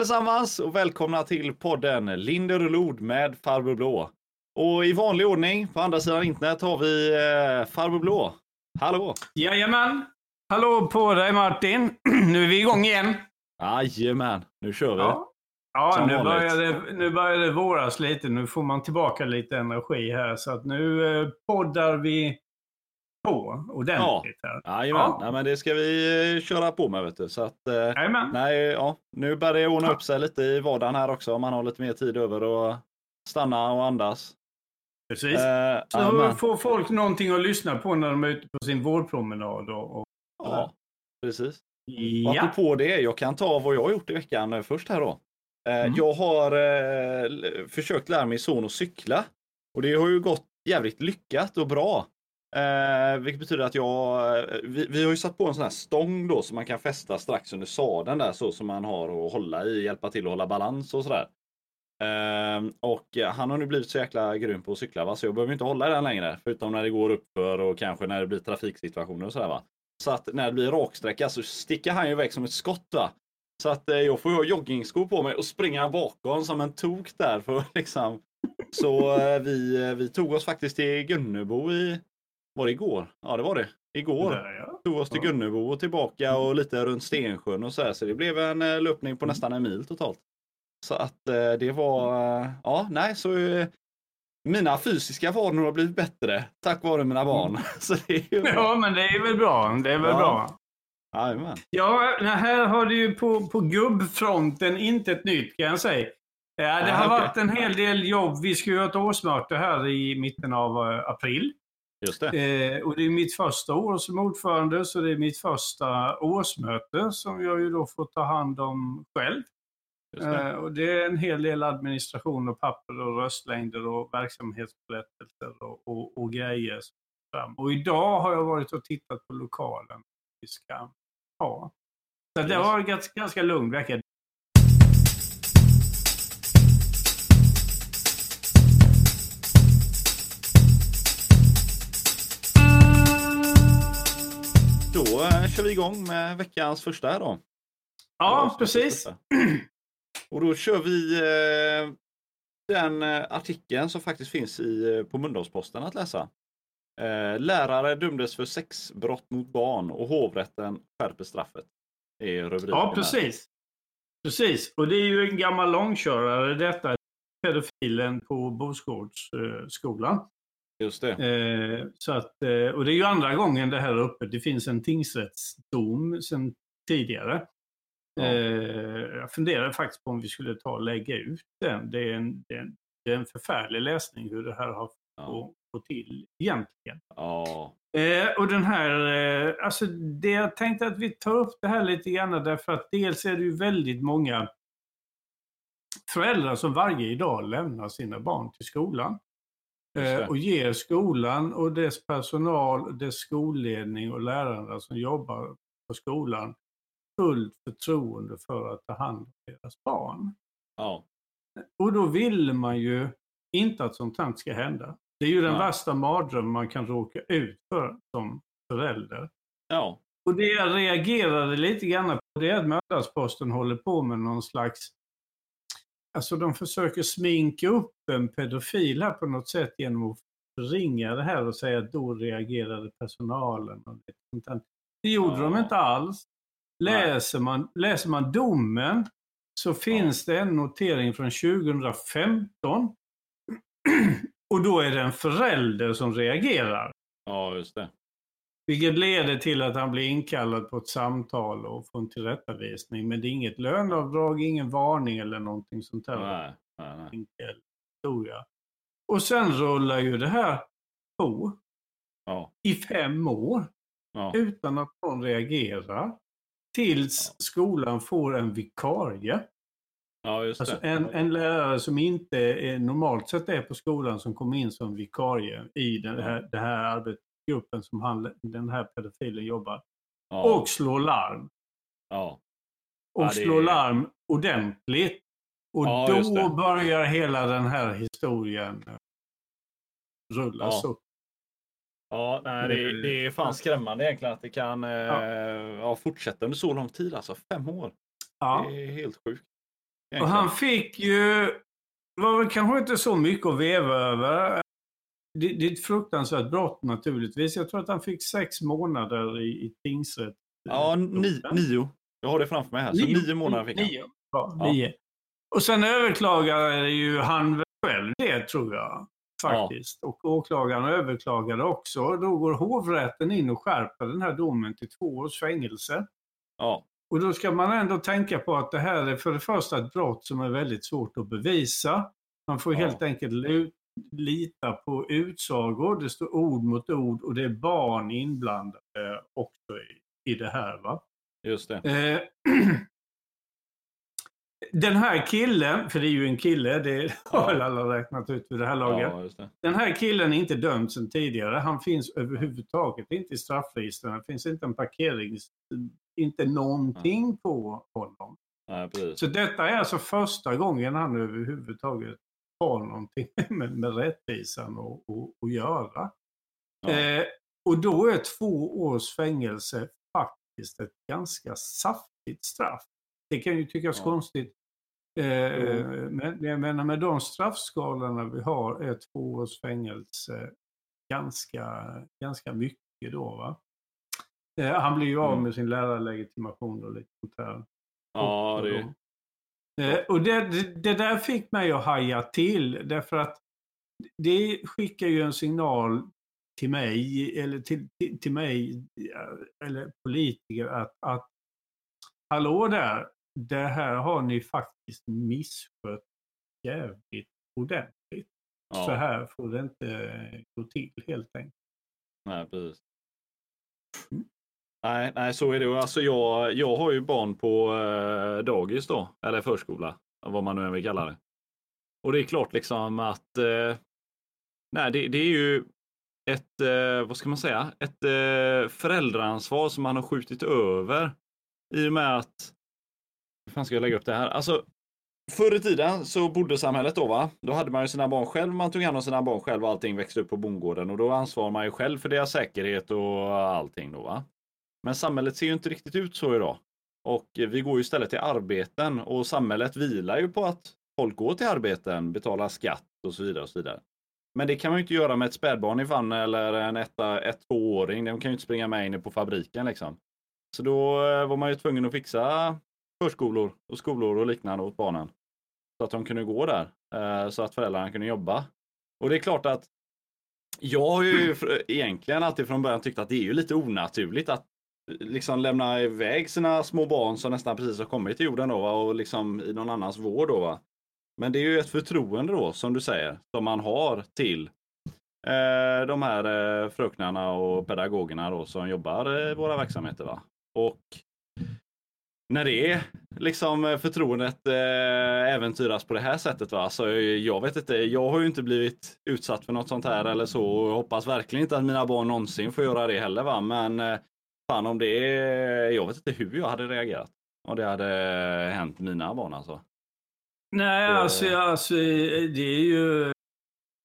Allesammans och välkomna till podden Linder och Lod med Farbror Blå. Och i vanlig ordning på andra sidan internet har vi eh, Farbror Blå. Hallå! Jajamän! Hallå på dig Martin! Nu är vi igång igen. Jajamän, nu kör vi. Ja, ja nu, börjar det, nu börjar det våras lite. Nu får man tillbaka lite energi här. Så att nu eh, poddar vi på ordentligt här. Jajamän, Ja. Nej, men det ska vi eh, köra på med vet du. Så att, eh, nej, ja, nu börjar det ordna upp sig lite i vardagen här också om man har lite mer tid över att stanna och andas. Precis. Eh, Så jajamän. får folk någonting att lyssna på när de är ute på sin vårpromenad. Och, och, ja, precis. Och ja. apropå det, jag kan ta vad jag har gjort i veckan eh, först här då. Eh, Mm. Jag har eh, försökt lära min son att cykla. Och det har ju gått jävligt lyckat och bra. Eh, vilket betyder att jag, eh, vi, vi har ju satt på en sån här stång då som man kan fästa strax under sadeln där så som man har att hålla i, hjälpa till att hålla balans och sådär. Ehm, eh, och han har nu blivit så jäkla grym på att cykla va? så jag behöver inte hålla i den längre. Förutom när det går uppför och kanske när det blir trafiksituationer och sådär va. Så att när det blir raksträcka så sticker han ju iväg som ett skott va. Så att eh, jag får ju ha joggingskor på mig och springa bakom som en tok där för liksom. Så eh, vi, eh, vi tog oss faktiskt till Gunnebo i, var det igår? Ja det var det. Igår Där, ja. tog oss till. Gunnebo och tillbaka och lite runt Stensjön och så här. Så det blev en eh, löpning på nästan en mil totalt. Så att eh, det var, eh, ja nej så mina fysiska vanor har blivit bättre tack vare mina barn. Så det är ja, men det är väl bra. Det är väl Ja. bra. Jajamän. Ja, här har det ju på, på gubbfronten inte ett nytt kan jag säga. Det har varit en hel del jobb. Vi ska ha ett årsmöte här i mitten av april. Just det. Eh, och det är mitt första år som ordförande, så det är mitt första årsmöte som jag ju då får ta hand om själv. Det. Eh, och det är en hel del administration och papper och röstlängder och verksamhetsberättelser och, och, och grejer. Och idag har jag varit och tittat på lokalen vi ska ha. Så det Yes. var en ganska, ganska lugn vecka. Då eh, kör vi igång med veckans första här då. Ja, precis. Och då kör vi eh, den eh, artikeln som faktiskt finns i, på Mölndalsposten att läsa. Eh, lärare dömdes för sexbrott mot barn och hovrätten skärper straffet. Det är rubriken Ja, här. precis. Precis. Och det är ju en gammal långkörare detta. Pedofilen på Bosgårdsskolan. Just det. Eh, så att, eh, och det är ju andra gången det här är uppe. Det finns en tingsrättsdom sedan tidigare. Ja. Eh, jag funderar faktiskt på om vi skulle ta och lägga ut den. Det är en, det är en, det är en förfärlig läsning hur det här har Ja. fått gå till egentligen. Ja. Eh, och den här, eh, alltså det jag tänkte att vi tar upp det här lite grann därför att dels är det ju väldigt många föräldrar som varje dag lämnar sina barn till skolan. Eh, och ger skolan och dess personal, dess skolledning och lärarna som jobbar på skolan fullt förtroende för att ta hand om deras barn. Ja. Och då vill man ju inte att sånt här ska hända. Det är ju den Nej. värsta mardröm man kan råka ut för som förälder. Ja. Och det jag reagerade lite grann på det är att Mölndalsposten håller på med någon slags... Alltså de försöker sminka upp en pedofil här på något sätt genom att förringa det här och säga att då reagerade personalen. Det, gjorde Ja. de inte alls. Läser man, läser man domen så finns det en notering från 2015. Och då är det en förälder som reagerar. Ja, just det. Vilket leder till att han blir inkallad på ett samtal och får en tillrättavisning. Men det är inget löneavdrag, ingen varning eller någonting sånt där. Nej, nej, nej. Historia. Och sen rullar ju det här på Ja. i fem år Ja. utan att någon reagerar. Tills skolan får en vikarie. ja, Alltså det. en, en lärare som inte är, normalt sett är på skolan som kommer in som vikarie i den här, den här arbetsgruppen som han, den här pedofilen jobbar. Ja. Och slår larm. Ja. Och Ja, det- slår larm ordentligt. Och Ja, då det. börjar hela den här historien eh, rullas Ja. upp. Ja, nej, det, det är fan skrämmande egentligen att det kan eh, fortsätta under så lång tid. Alltså fem år. Ja. Det är helt sjukt. Och han fick ju, var väl kanske inte så mycket att veva över. Det, det är ett fruktansvärt brott naturligtvis. Jag tror att han fick sex månader i, i tingsrätt. Ja, ni, nio. Jag har det framför mig här. Så nio, nio månader fick han. Nio. Ja, nio. Och sen överklagade ju han själv det tror jag. Faktiskt. Ja. Och åklagaren överklagade också. Då går hovrätten in och skärper den här domen till två års fängelse. Ja. Och då ska man ändå tänka på att det här är för det första ett brott som är väldigt svårt att bevisa. Man får ja. helt enkelt lita på utsagor. Det står ord mot ord och det är barn inblandade också i, i det här. Va? Just det. Eh, den här killen, för det är ju en kille, det har väl alla räknat ut vid det här laget. Ja, den här killen är inte dömd sedan tidigare. Han finns överhuvudtaget inte i straffregistren. Det finns inte en parkerings... Inte någonting mm. på honom. Ja, så detta är alltså första gången han överhuvudtaget har någonting med, med rättvisan att göra. Ja. Eh, och då är två års fängelse faktiskt ett ganska saftigt straff. Det kan ju tyckas ja. konstigt. Eh, mm. Men jag menar med de straffskalorna vi har är två års fängelse ganska, ganska mycket då. Va? Eh, han blir ju av mm. med sin lärarlegitimation och lite sånt här. Ja, det... Eh, och det, det, det, där fick mig att haja till därför att det skickar ju en signal till mig eller till, till, till mig eller politiker att, att hallå där, det här har ni faktiskt misskött jävligt ordentligt. Ja. Så här får det inte gå till helt enkelt. Nej, precis. Mm. Nej, nej, så är det. Alltså jag, jag har ju barn på eh, dagis då, eller förskola, vad man nu än vill kalla det. Och det är klart liksom att eh, nej, det, det, är ju ett, eh, vad ska man säga, ett eh, föräldraansvar som man har skjutit över i och med att hur fan ska jag lägga upp det här? Alltså, förr i tiden så bodde samhället då va? Då hade man ju sina barn själv, man tog hand om sina barn själv och allting växte upp på bondgården och då ansvarar man ju själv för deras säkerhet och allting då va? Men samhället ser ju inte riktigt ut så idag. Och vi går ju istället till arbeten och samhället vilar ju på att folk går till arbeten, betalar skatt och så vidare. och så vidare. Men det kan man ju inte göra med ett spädbarn i famnen eller en etta, ett tvååring. De kan ju inte springa med inne på fabriken liksom. Så då eh, var man ju tvungen att fixa förskolor och skolor och liknande åt barnen. Så att de kunde gå där, eh, så att föräldrarna kunde jobba. Och det är klart att jag har ju egentligen alltid från början tyckt att det är ju lite onaturligt att liksom lämna iväg sina små barn som nästan precis har kommit till jorden då, och liksom i någon annans vård. Då, va? Men det är ju ett förtroende då, som du säger, som man har till eh, de här eh, fröknarna och pedagogerna då, som jobbar i våra verksamheter. Va? Och när det är liksom förtroendet eh, äventyras på det här sättet. Va? Så jag vet inte, jag har ju inte blivit utsatt för något sånt här eller så och hoppas verkligen inte att mina barn någonsin får göra det heller. Va? Men eh, fan om det är, jag vet inte hur jag hade reagerat om det hade hänt mina barn alltså. Nej, alltså, alltså det är ju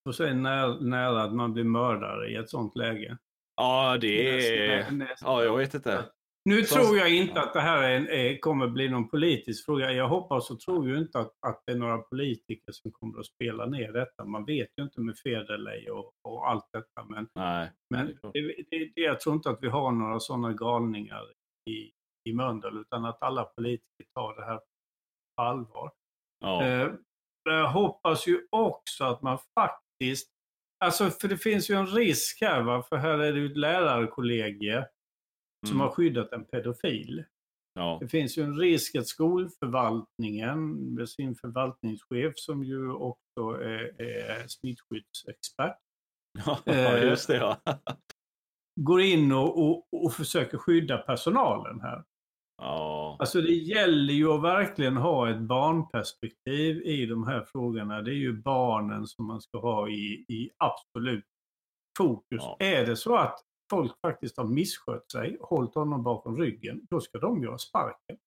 så säga, nära, nära att man blir mördare i ett sånt läge. Ja, det är... Ja, jag vet inte. Nu så... tror jag inte att det här är, är, kommer bli någon politisk fråga. Jag hoppas och tror ju inte att, att det är några politiker som kommer att spela ner detta. Man vet ju inte med Federley och, och allt detta. Men, Nej, men det, det, det, jag tror inte att vi har några sådana galningar i, i Mölndal utan att alla politiker tar det här på allvar. Ja. Eh, jag hoppas ju också att man faktiskt Alltså, för det finns ju en risk här, va? för här är det ju ett lärarkollegie som har mm. skyddat en pedofil. Ja. Det finns ju en risk att skolförvaltningen med sin förvaltningschef som ju också är, är smittskyddsexpert. Ja, eh, just det. Ja. går in och, och, och försöker skydda personalen här. Ja. Alltså det gäller ju att verkligen ha ett barnperspektiv i de här frågorna. Det är ju barnen som man ska ha i, i absolut fokus. Ja. Är det så att folk faktiskt har misskött sig, hållit honom bakom ryggen, då ska de ha sparken.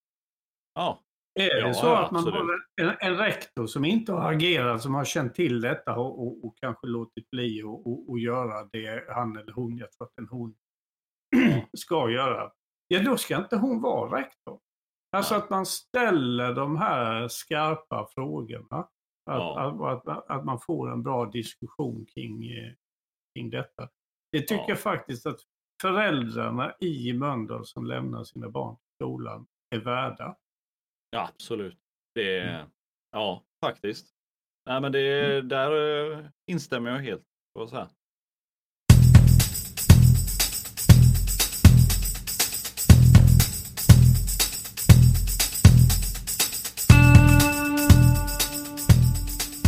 Ja. Är det ja, så att man har en, en, rektor som inte har agerat, som har känt till detta och, och, och kanske låtit bli att göra det han eller hon, jag tror att en hon, ska göra. Ja, då ska inte hon vara rektor. Alltså Nej. att man ställer de här skarpa frågorna. Att, Ja. att, att, att man får en bra diskussion kring, eh, kring detta. Det tycker Ja. jag faktiskt att föräldrarna i Mölndal som lämnar sina barn till skolan är värda. Ja, absolut. Det är, Mm. Ja, faktiskt. Nej, men det, där eh, instämmer jag helt. får jag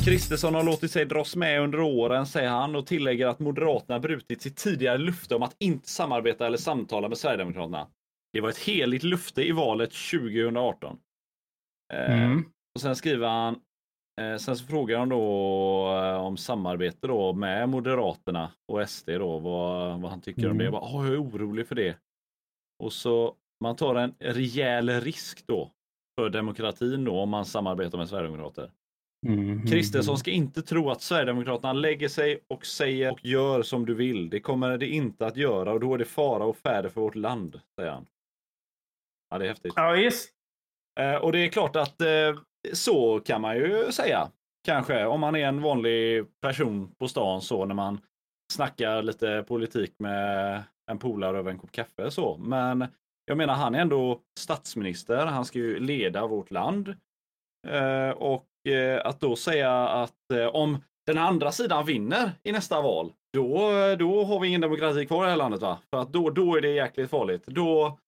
Kristersson har låtit sig dras med under åren, säger han och tillägger att Moderaterna brutit sitt tidigare löfte om att inte samarbeta eller samtala med Sverigedemokraterna. Det var ett heligt löfte i valet 2018. Eh, Mm. och sen skriver han, eh, sen så frågar han då eh, om samarbete då med Moderaterna och SD då, vad, vad han tycker om det. Jag, Mm. bara, "Åh, jag är orolig för det. Och så man tar en rejäl risk då för demokratin då om man samarbetar med Sverigedemokrater. Mm. Kristersson ska inte tro att Sverigedemokraterna lägger sig och säger och gör som du vill. Det kommer det inte att göra och då är det fara och färde för vårt land, säger han. Ja, det är häftigt. Ja, visst. Eh, och det är klart att eh, så kan man ju säga. Kanske om man är en vanlig person på stan så när man snackar lite politik med en polare över en kopp kaffe så. Men jag menar, han är ändå statsminister. Han ska ju leda vårt land. Eh, och Eh, att då säga att eh, om den andra sidan vinner i nästa val, då, eh, då har vi ingen demokrati kvar i det här landet. va? För att då, då är det jäkligt farligt. Då,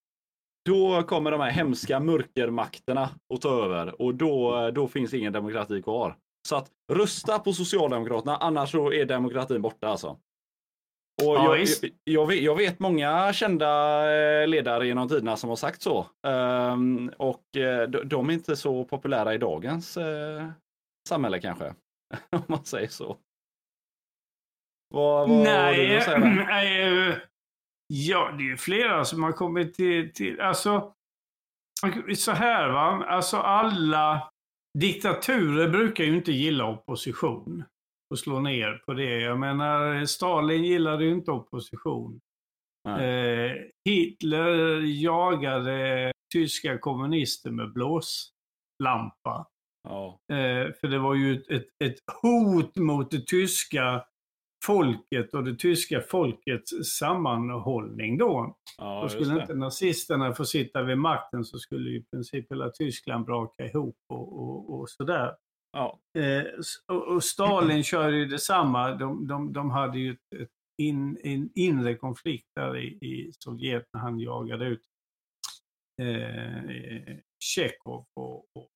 då kommer de här hemska mörkermakterna att ta över och då, då finns ingen demokrati kvar. Så att rösta på Socialdemokraterna, annars så är demokratin borta alltså. Och Ja, jag, jag, jag, vet, jag vet många kända eh, ledare genom tiderna som har sagt så. Ehm, och eh, de, de är inte så populära i dagens eh, samhälle kanske. Om man säger så. Vad, vad du Nej, att säga eh, ja, det är flera som har kommit till, till alltså, så här va, alltså alla diktaturer brukar ju inte gilla opposition och slå ner på det. Jag menar, Stalin gillade ju inte opposition. Eh, Hitler jagade tyska kommunister med blåslampa. Ja, Eh, för det var ju ett, ett, hot mot det tyska folket och det tyska folkets sammanhållning då. ja Då skulle inte nazisterna få sitta vid makten så skulle ju i princip hela Tyskland braka ihop och, och, och sådär. Ja, Eh, och, och Stalin körde ju detsamma. De, de, de hade ju ett, ett in, en inre konflikt där i, i Sovjet när han jagade ut eh, Tjechov och, och,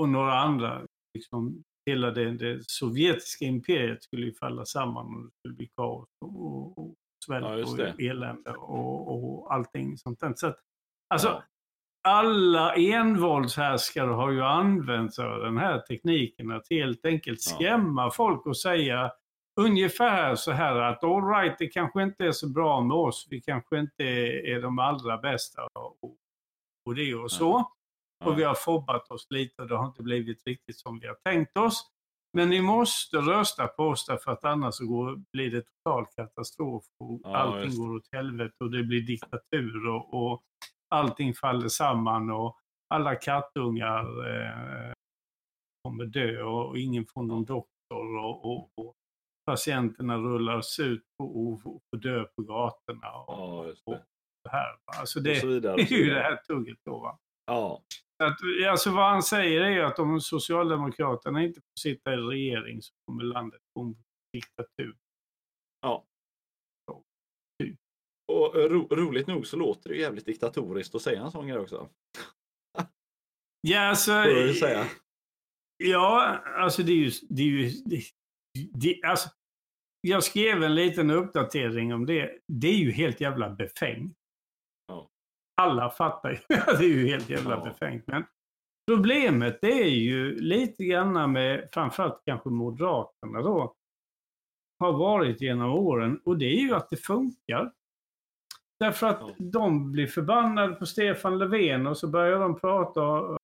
och några andra. Liksom, hela det, det sovjetiska imperiet skulle ju falla samman och det skulle bli kaos och, och, svält Ja, och elände och, och allting sånt där. Så att, alltså, Ja. Alla envåldshärskare har ju använt sig av den här tekniken att helt enkelt Ja. skrämma folk och säga ungefär så här att all right, det kanske inte är så bra med oss. Vi kanske inte är de allra bästa och, och det och så. Ja. Och vi har fobbat oss lite och det har inte blivit riktigt som vi har tänkt oss. Men ni måste rösta på oss därför att annars så går, blir det total katastrof och Ja, allting går åt helvete och det blir diktatur och, och allting faller samman och alla kattungar eh, kommer dö och ingen får någon doktor och, och, och patienterna rullas ut och, och, och får dö på gatorna. Och, Ja, och det. det här. Alltså det, så vidare. det är ju det här tugget då. Va? Ja, Att, alltså vad han säger är ju att om Socialdemokraterna inte får sitta i regering så kommer landet gå mot diktatur. ja. Och eh, ro, roligt nog så låter det jävligt diktatoriskt att säga en sån grej också. Ja, alltså, säga. Ja, alltså det är ju... Det är ju det, det, alltså, jag skrev en liten uppdatering om det. Det är ju helt jävla befängt. Ja. Alla fattar ju det är ju helt jävla Ja. befängt. Men problemet det är ju lite grann med framförallt kanske Moderaterna då. Har varit genom åren och det är ju att det funkar. Därför att de blir förbannade på Stefan Löfven och så börjar de prata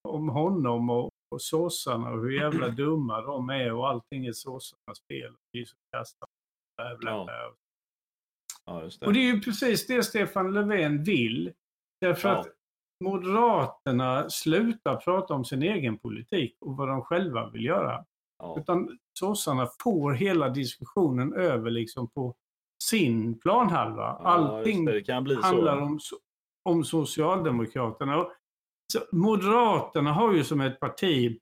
om honom och, och sossarna och hur jävla dumma de är och allting är sossarnas fel. Är så kastat. Bla, bla, Ja. Ja, det. Och det är ju precis det Stefan Löfven vill. Därför Ja. att Moderaterna slutar prata om sin egen politik och vad de själva vill göra. Ja. Utan sossarna får hela diskussionen över liksom på sin planhalva. Ja, Allting det, handlar så. om, om Socialdemokraterna. Och Moderaterna har ju som ett parti,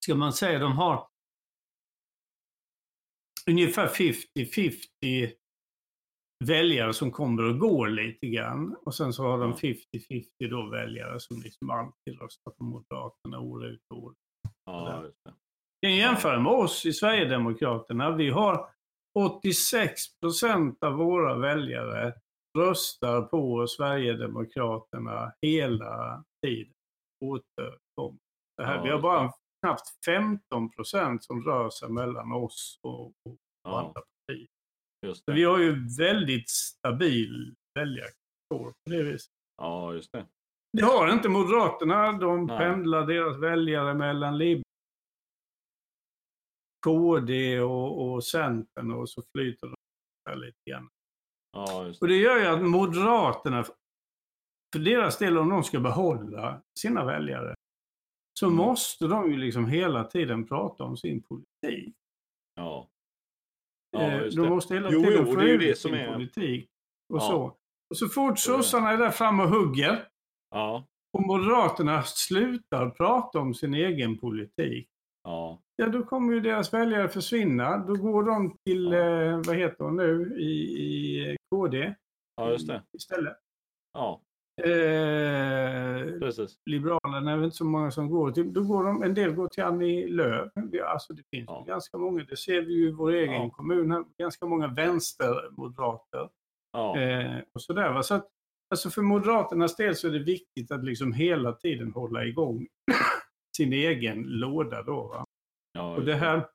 ska man säga, de har ungefär 50-50 väljare som kommer och går lite grann. Och sen så har de Ja. 50-50 då väljare som liksom alltid röstar på Moderaterna år ut och år in. Ja, kan jämföra med oss i Sverigedemokraterna. Vi har 86 procent av våra väljare röstar på Sverigedemokraterna hela tiden. Det här, Ja, vi har bara knappt 15 procent som rör sig mellan oss och, och Ja, andra partier. Så vi har ju väldigt stabil väljarkår på det viset. Ja, just det. Det har inte Moderaterna. De Nej. pendlar deras väljare mellan Lib KD och, och Centern och så flyter de där lite grann. Ja, just Och det. det gör ju att Moderaterna, för deras del om de ska behålla sina väljare, så Mm. måste de ju liksom hela tiden prata om sin politik. Ja. Ja, Eh, just de det. måste hela Jo, tiden jo, få det är ju ut det som sin är- politik. Och Ja. så. Och så fort det. sossarna är där framme och hugger, Ja. och Moderaterna slutar prata om sin egen politik, Ja. ja då kommer ju deras väljare försvinna. Då går de till, Ja. eh, vad heter hon nu, i, i KD Ja, just det. istället. Ja, Eh, precis. Liberalerna är väl inte så många som går till, då går de, en del går till Annie Lööf. Vi- Alltså det finns Ja. ganska många, det ser vi ju i vår egen Ja. kommun, här, ganska många vänstermoderater. Ja. Eh, och sådär, va? Så att, alltså för Moderaternas del så är det viktigt att liksom hela tiden hålla igång sin egen låda då. Va? ja Och det här...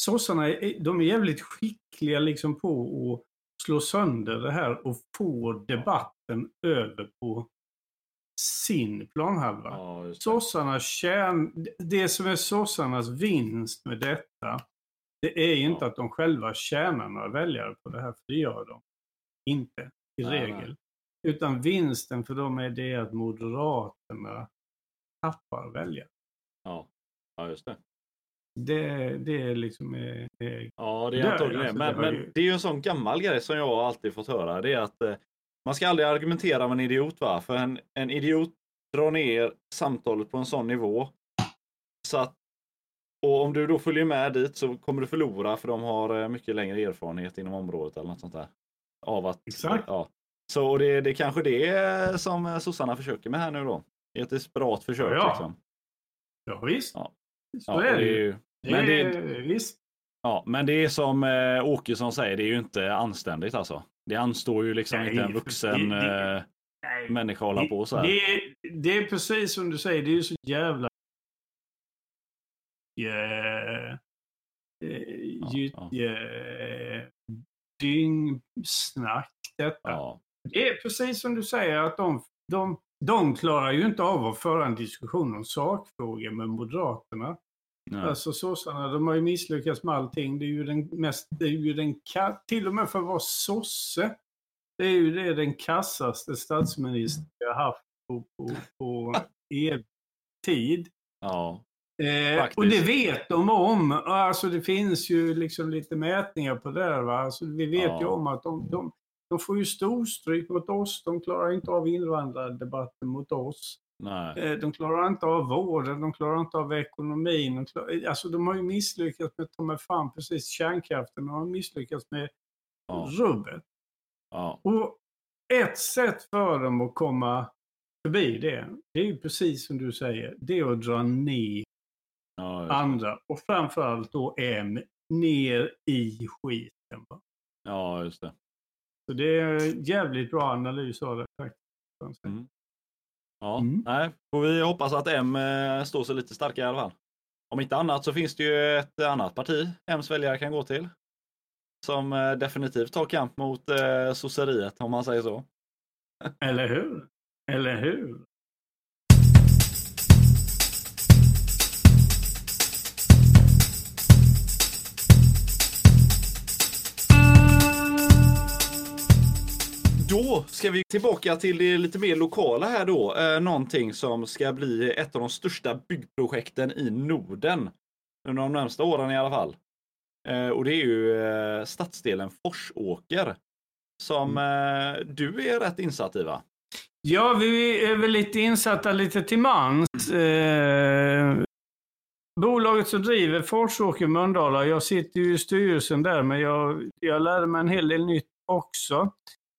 Sossarna de är jävligt skickliga liksom på att slå sönder det här och få debatten över på sin planhalva. Ja, det. Sossarna tjän... Det som är sossarnas vinst med detta, det är ju inte Ja. att de själva tjänar några väljare på det här, för det gör de inte i Nej, regel. Utan vinsten för dem är det att Moderaterna tappar väljare. Ja. ja, just det. Det, det är liksom... eh, eh, Ja, det är antagligen alltså. Men, det men ju- det är ju en sån gammal grej som jag alltid fått höra. Det är att eh, man ska aldrig argumentera med en idiot. Va? För en, en idiot drar ner samtalet på en sån nivå. Så att, och om du då följer med dit så kommer du förlora för de har eh, mycket längre erfarenhet inom området eller något sånt där. Av att, Exakt. Ja. Så det, det är kanske det som eh, sossarna försöker med här nu då. Ett desperat försök. Ja, Liksom. ja visst. Ja. Så Ja, är det det ju. Det Men det är, är, visst. Ja, men det är som eh, Åkesson säger, det är ju inte anständigt alltså. Det anstår ju liksom Nej, inte en vuxen det- det- eh, Nej, människa att hålla på så här. Det, är- det är precis som du säger, det är ju så jävla... Yeah. ja. Yeah. Dyngsnack detta. Ja, Det är precis som du säger att de, de, de klarar ju inte av att föra en diskussion om sakfrågor med Moderaterna. nej. Alltså sossarna, de har ju misslyckats med allting. Det är ju den mest, det är ju den, till och med för att vara sosse, det är ju det den kassaste statsminister vi har haft på, på, på evig tid. ja, Eh, och det vet de om. Alltså det finns ju liksom lite mätningar på det. Va? Alltså, vi vet Ja. ju om att de, de, de får ju storstryk mot oss. De klarar inte av invandrardebatten mot oss. nej. Eh, De klarar inte av vården, de klarar inte av ekonomin. De, klarar, alltså de har ju misslyckats med ta med fram precis kärnkraften. De har misslyckats med Ja, rubbet. ja, Och ett sätt för dem att komma förbi det, det är ju precis som du säger, det är att dra ner ja, andra och framförallt då M ner i skiten. va. ja, just det. Så det är jävligt bra analys av det faktiskt. Mm. Ja, Mm. nej, får vi hoppas att M eh, står sig lite starkare i alla fall. Om inte annat så finns det ju ett annat parti M's väljare kan gå till. Som eh, definitivt tar kamp mot eh, sosseriet om man säger så. Eller hur? Eller hur? Då ska vi tillbaka till det lite mer lokala här då. Eh, någonting som ska bli ett av de största byggprojekten i Norden. Under de närmsta åren i alla fall. Eh, och det är ju eh, stadsdelen Forsåker. Som Mm. eh, du är rätt insatt i va? Ja, vi är väl lite insatta lite till mans. Eh, bolaget som driver Forsåker Mölndala, jag sitter ju i styrelsen där, men jag, jag lärde mig en hel del nytt också.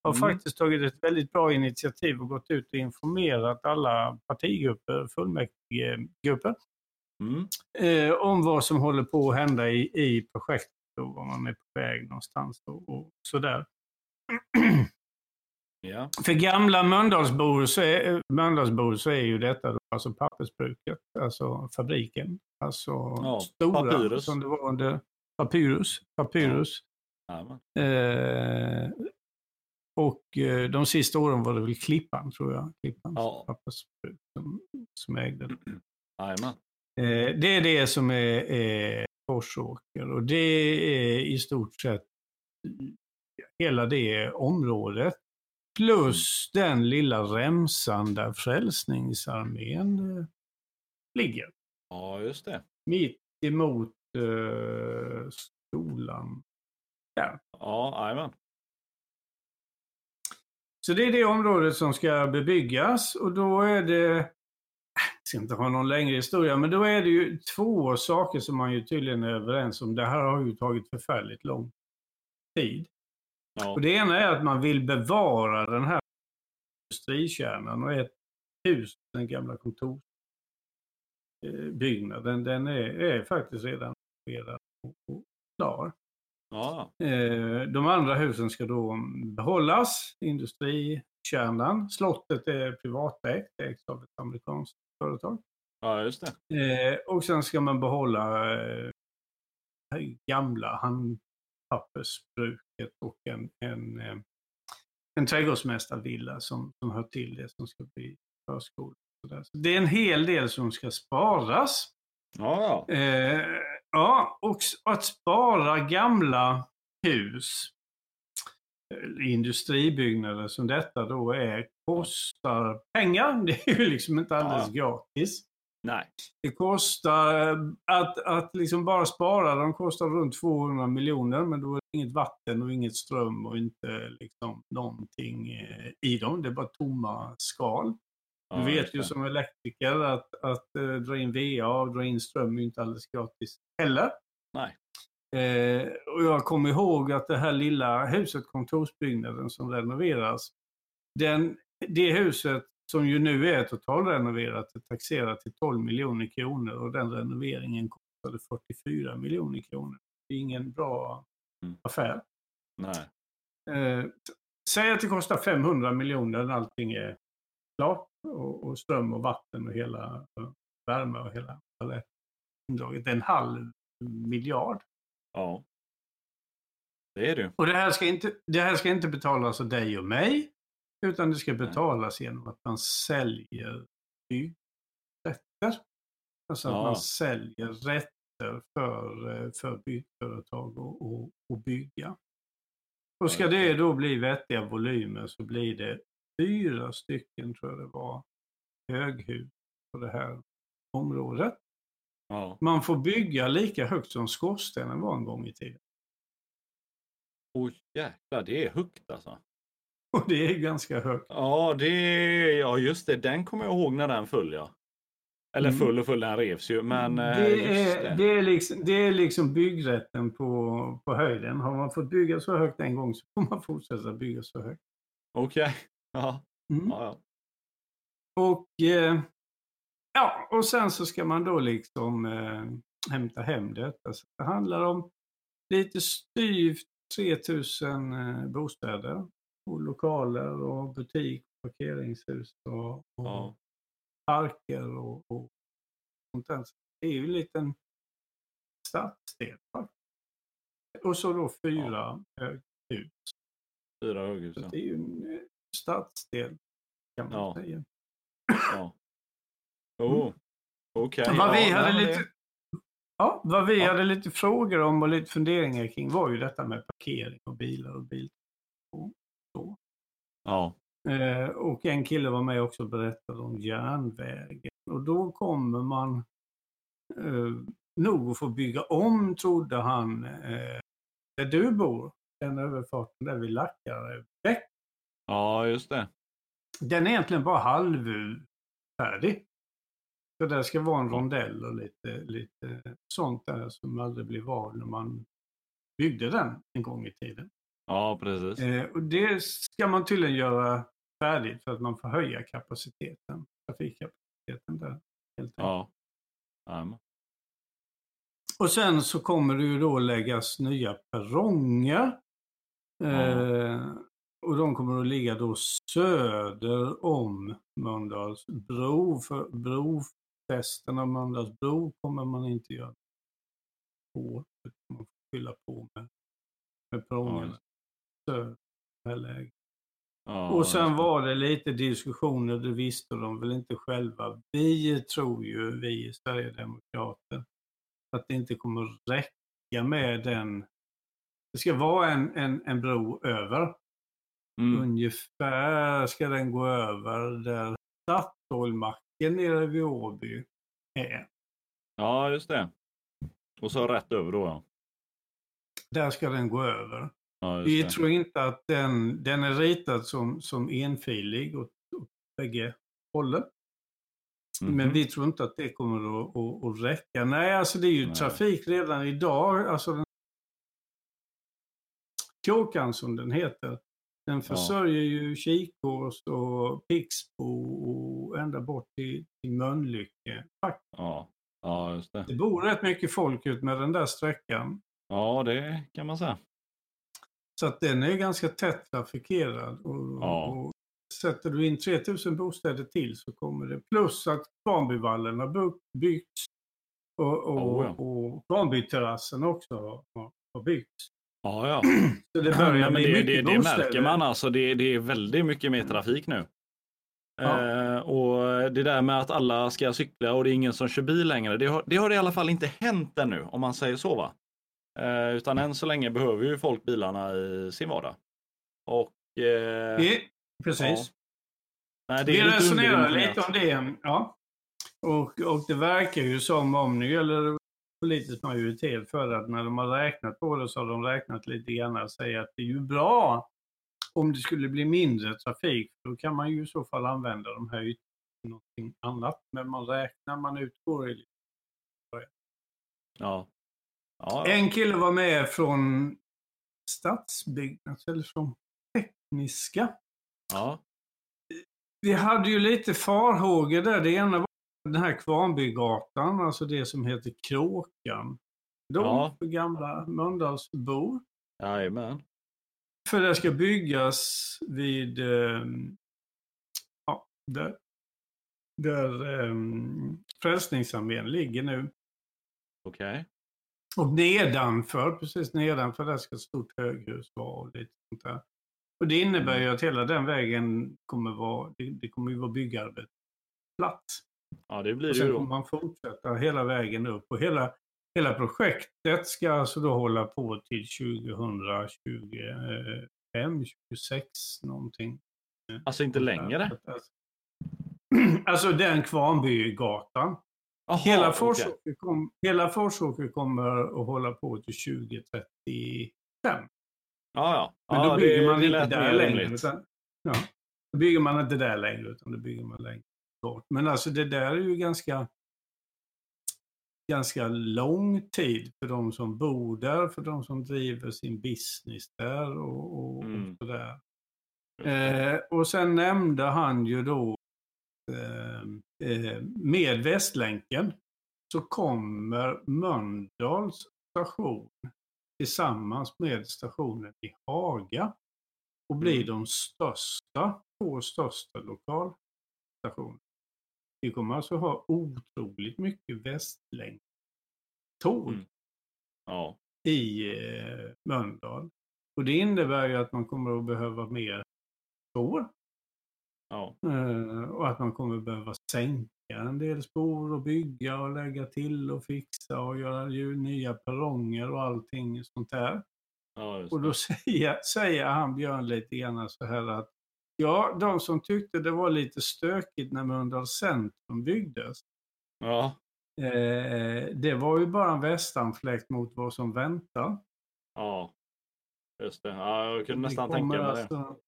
Har Mm. faktiskt tagit ett väldigt bra initiativ och gått ut och informerat alla partigrupper, fullmäktigegrupper, Mm. eh, om vad som håller på att hända i, i projektet och var man är på väg någonstans och, och sådär. Ja. För gamla Mölndalsbor så, är, Mölndalsbor så är ju detta då, alltså pappersbruket, alltså fabriken. Alltså Ja, stora, Papyrus. som det var under Papyrus. Papyrus. Jajamän. Eh, och eh, de sista åren var det väl Klippan, tror jag. Klippans Ja. pappersbruk som, som ägde det. Jajamän. Eh, det är det som är, är Forsåker och det är i stort sett hela det området. Plus den lilla remsan där Frälsningsarmén eh, ligger. Ja, just det. Mitt emot eh, skolan. Ja, jajamän. Så det är det området som ska bebyggas och då är det, jag ska inte ha någon längre historia, men då är det ju två saker som man ju tydligen är överens om. Det här har ju tagit förfärligt lång tid. Ja. Och det ena är att man vill bevara den här industrikärnan och ett hus, den gamla kontorsbyggnaden, den är, är faktiskt redan och klar. Ja. Eh, De andra husen ska då behållas, industrikärnan. Slottet är privatägt, ägt av ett amerikanskt företag. ja, just det. Eh, Och sen ska man behålla eh, gamla handpappersbruket och en, en, en trädgårdsmästarvilla som, som hör till det som ska bli förskola. Så det är en hel del som ska sparas. Ja. Eh, ja, och att spara gamla hus, eh, industribyggnader som detta då är, kostar pengar. Det är ju liksom inte alldeles gratis. Nej. Det kostar, eh, att, att liksom bara spara dem kostar runt 200 miljoner, men då är det inget vatten och inget ström och inte liksom någonting eh, i dem. Det är bara tomma skal. Ja, Du vet ju som elektriker att, att uh, dra in VA och dra in ström är ju inte alldeles gratis heller. Nej. Eh, och jag kommer ihåg att det här lilla huset, kontorsbyggnaden som renoveras, den, det huset som ju nu är totalrenoverat är taxerat till 12 miljoner kronor och den renoveringen kostade 44 miljoner kronor. Det är ingen bra Mm. affär. Nej. Eh, säg att det kostar 500 miljoner när allting är klart och, och ström och vatten och hela eh, värme och hela indraget. Det är en halv miljard. Ja. Det är du. Och det här, ska inte, det här ska inte betalas av dig och mig, utan det ska betalas genom att man säljer byggrätter. Alltså att Ja. man säljer rätter för, eh, för byggföretag och, och, och bygga. Och ska det det. då bli vettiga volymer så blir det fyra stycken, tror jag det var, höghus på det här området. Ja. Man får bygga lika högt som skorstenen var en gång i tiden. Oj jäklar, det är högt alltså. Och det är ganska högt. Ja, det är, ja just det, den kommer jag ihåg när den föll ja. Eller Mm. full och full, den revs ju. Men eh, det, är, det. det, är liksom, det är liksom byggrätten på, på höjden. Har man fått bygga så högt en gång så får man fortsätta bygga så högt. Okej. Ja. Mm. Ja, ja. Och, eh, ja, och sen så ska man då liksom eh, hämta hem detta. Så det handlar om lite styvt 3000 eh, bostäder. Och lokaler och butik, parkeringshus och, och Ja. parker och, och sånt där. Så Det är ju en liten stadsdel. Och så då fyra höghus. Fyra höghus. Ja. det är ju en eh, stadsdel kan man Ja. säga. ja. Oh. Okej. Vad vi ja, hade lite, ja, vad vi Ja. hade lite frågor om och lite funderingar kring var ju detta med parkering och bilar och bil. Ja. Ja. Eh, och en kille var med också och berättade om järnvägen. Och då kommer man eh, nog att få bygga om, trodde han, eh, där du bor. Den överfarten där vid Lackarebäck. Ja, just det. Den är egentligen bara halvfärdig. Så där ska vara en rondell och lite, lite sånt där som aldrig blev av när man byggde den en gång i tiden. Ja, precis. Eh, och det ska man tydligen göra färdigt för att man får höja kapaciteten, trafikkapaciteten där. Helt enkelt. Ja. Jajamän. Och sen så kommer det ju då läggas nya perronger. Eh, och de kommer att ligga då söder om Mölndals bro. För brofästen av Mölndals bro kommer man inte göra på. Man får fylla på med, med söder här läget. Ja, Och sen var det lite diskussioner, det visste de väl inte själva. Vi tror ju, vi Sverigedemokrater, att det inte kommer att räcka med den. Det ska vara en, en, en bro över. Mm. Ungefär ska den gå över där Statoilmacken nere vid Åby är. Ja, just det. Och så rätt över då, ja. Där ska den gå över. ja Vi tror inte att den, den är ritad som, som enfilig åt, åt bägge hållen. Mhm. Men vi tror inte att det kommer att, att, att räcka. Nej, alltså det är ju Nej. trafik redan idag. Alltså den Kåkan som den heter, den försörjer ju Kikås och Pixbo och ända bort till, till Mölnlycke. Ja. ja, just det. Det bor rätt mycket folk ut med den där sträckan. Ja, det kan man säga. Så att den är ganska tätt trafikerad. Och, Ja. och sätter du in 3000 bostäder till så kommer det. Plus att Kvarnbyvallen har byggts. Och, och, Oh, ja. och Kvarnbyterrassen också har, har byggts. Ja, ja. Så det börjar men bli det, mycket det, det märker man alltså. Det, det är väldigt mycket mer trafik nu. Ja. Eh, och det där med att alla ska cykla och det är ingen som kör bil längre. Det har, det har i alla fall inte hänt ännu om man säger så. va? Eh, utan än så länge behöver ju folk bilarna i sin vardag. Och eh, Ja, precis. nej, det Vi resonerar lite om det. Ja. Och, och det verkar ju som om, nu gäller det politisk majoritet för att när de har räknat på det så har de räknat lite grann och säger att det är ju bra om det skulle bli mindre trafik. Då kan man ju i så fall använda de här ytorna till någonting annat. Men man räknar, man utgår i Ja. Ja. En kille var med från Stadsbyggnads eller från Tekniska. ja. Vi hade ju lite farhågor där. Det ena var den här Kvarnbygatan, alltså det som heter Kråkan. De Ja. gamla Mölndalsbor. Jajamän. För det ska byggas vid, eh, ja, där, där eh, Frälsningsarmén ligger nu. Okej. Och nedanför, precis nedanför där ska ett stort höghus vara och lite sånt där. Och det innebär ju att hela den vägen kommer vara, det, det kommer ju vara byggarbetsplats. Ja, det blir Och det sen kommer då. man fortsätta hela vägen upp. Och hela, hela projektet ska alltså då hålla på till 2025, 26 någonting. Alltså inte längre. Alltså den Kvarnbygatan. Jaha, Hela. Forsåker, kom, hela Forsåker kommer att hålla på till 2035. Ja, ja. Men ja, då bygger det, man det inte där längre. Utan, ja, då bygger man inte där längre utan då bygger man längre bort. Men alltså det där är ju ganska ganska lång tid för de som bor där, för de som driver sin business där och, och, Mm. och sådär. Eh, och sen nämnde han ju då eh, eh, med Västlänken så kommer Mölndals station tillsammans med stationen i Haga och blir Mm. de största, två största lokalstationerna. Vi kommer alltså ha otroligt mycket Västlänk-tåg Mm. Ja, i eh, Mölndal. Och det innebär ju att man kommer att behöva mer spår. ja, Eh, och att man kommer behöva sänka en del spår och bygga och lägga till och fixa och göra ju nya perronger och allting sånt där. ja, Och då säger, säger han Björn lite grann så här att Ja, de som tyckte det var lite stökigt när Mölndal centrum byggdes. Ja. Eh, det var ju bara en västanfläkt mot vad som väntar. Ja. Just det. Ja, jag kunde Det nästan tänka mig det. alltså-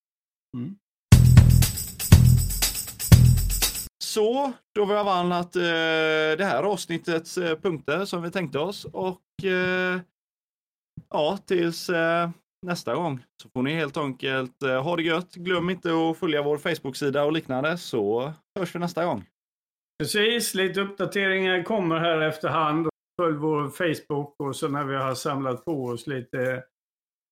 Mm. Så, då var jag avhandlat eh, det här avsnittets eh, punkter som vi tänkte oss och eh, ja, tills eh, nästa gång så får ni helt enkelt eh, ha det gött. Glöm inte att följa vår Facebook-sida och liknande så hörs vi nästa gång. Precis, lite uppdateringar kommer här efterhand. Följ vår Facebook och så när vi har samlat på oss lite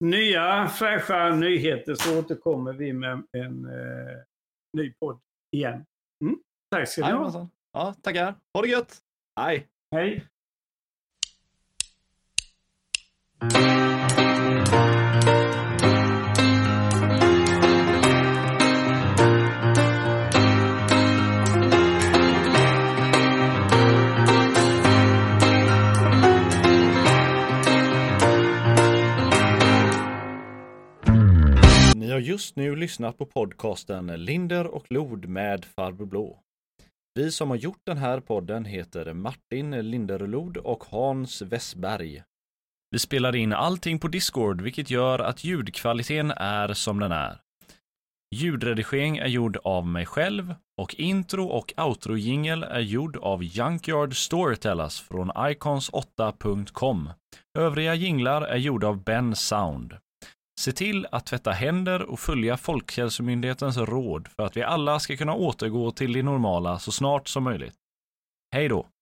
nya fräscha nyheter så återkommer vi med en eh, ny podd igen. Mm. Tack ska ni ha. Ja, tackar. Ha det gött. Hej! Hej! Har just nu lyssnat på podcasten Linder och Lod med Farbror Blå. Vi som har gjort den här podden heter Martin Linderlod och Hans Wessberg. Vi spelar in allting på Discord, vilket gör att ljudkvaliteten är som den är. Ljudredigering är gjord av mig själv och intro och outro jingle är gjord av Junkyard Storytellers från icons8.com. Övriga jinglar är gjorda av Ben Sound. Se till att tvätta händer och följa Folkhälsomyndighetens råd för att vi alla ska kunna återgå till det normala så snart som möjligt. Hej då!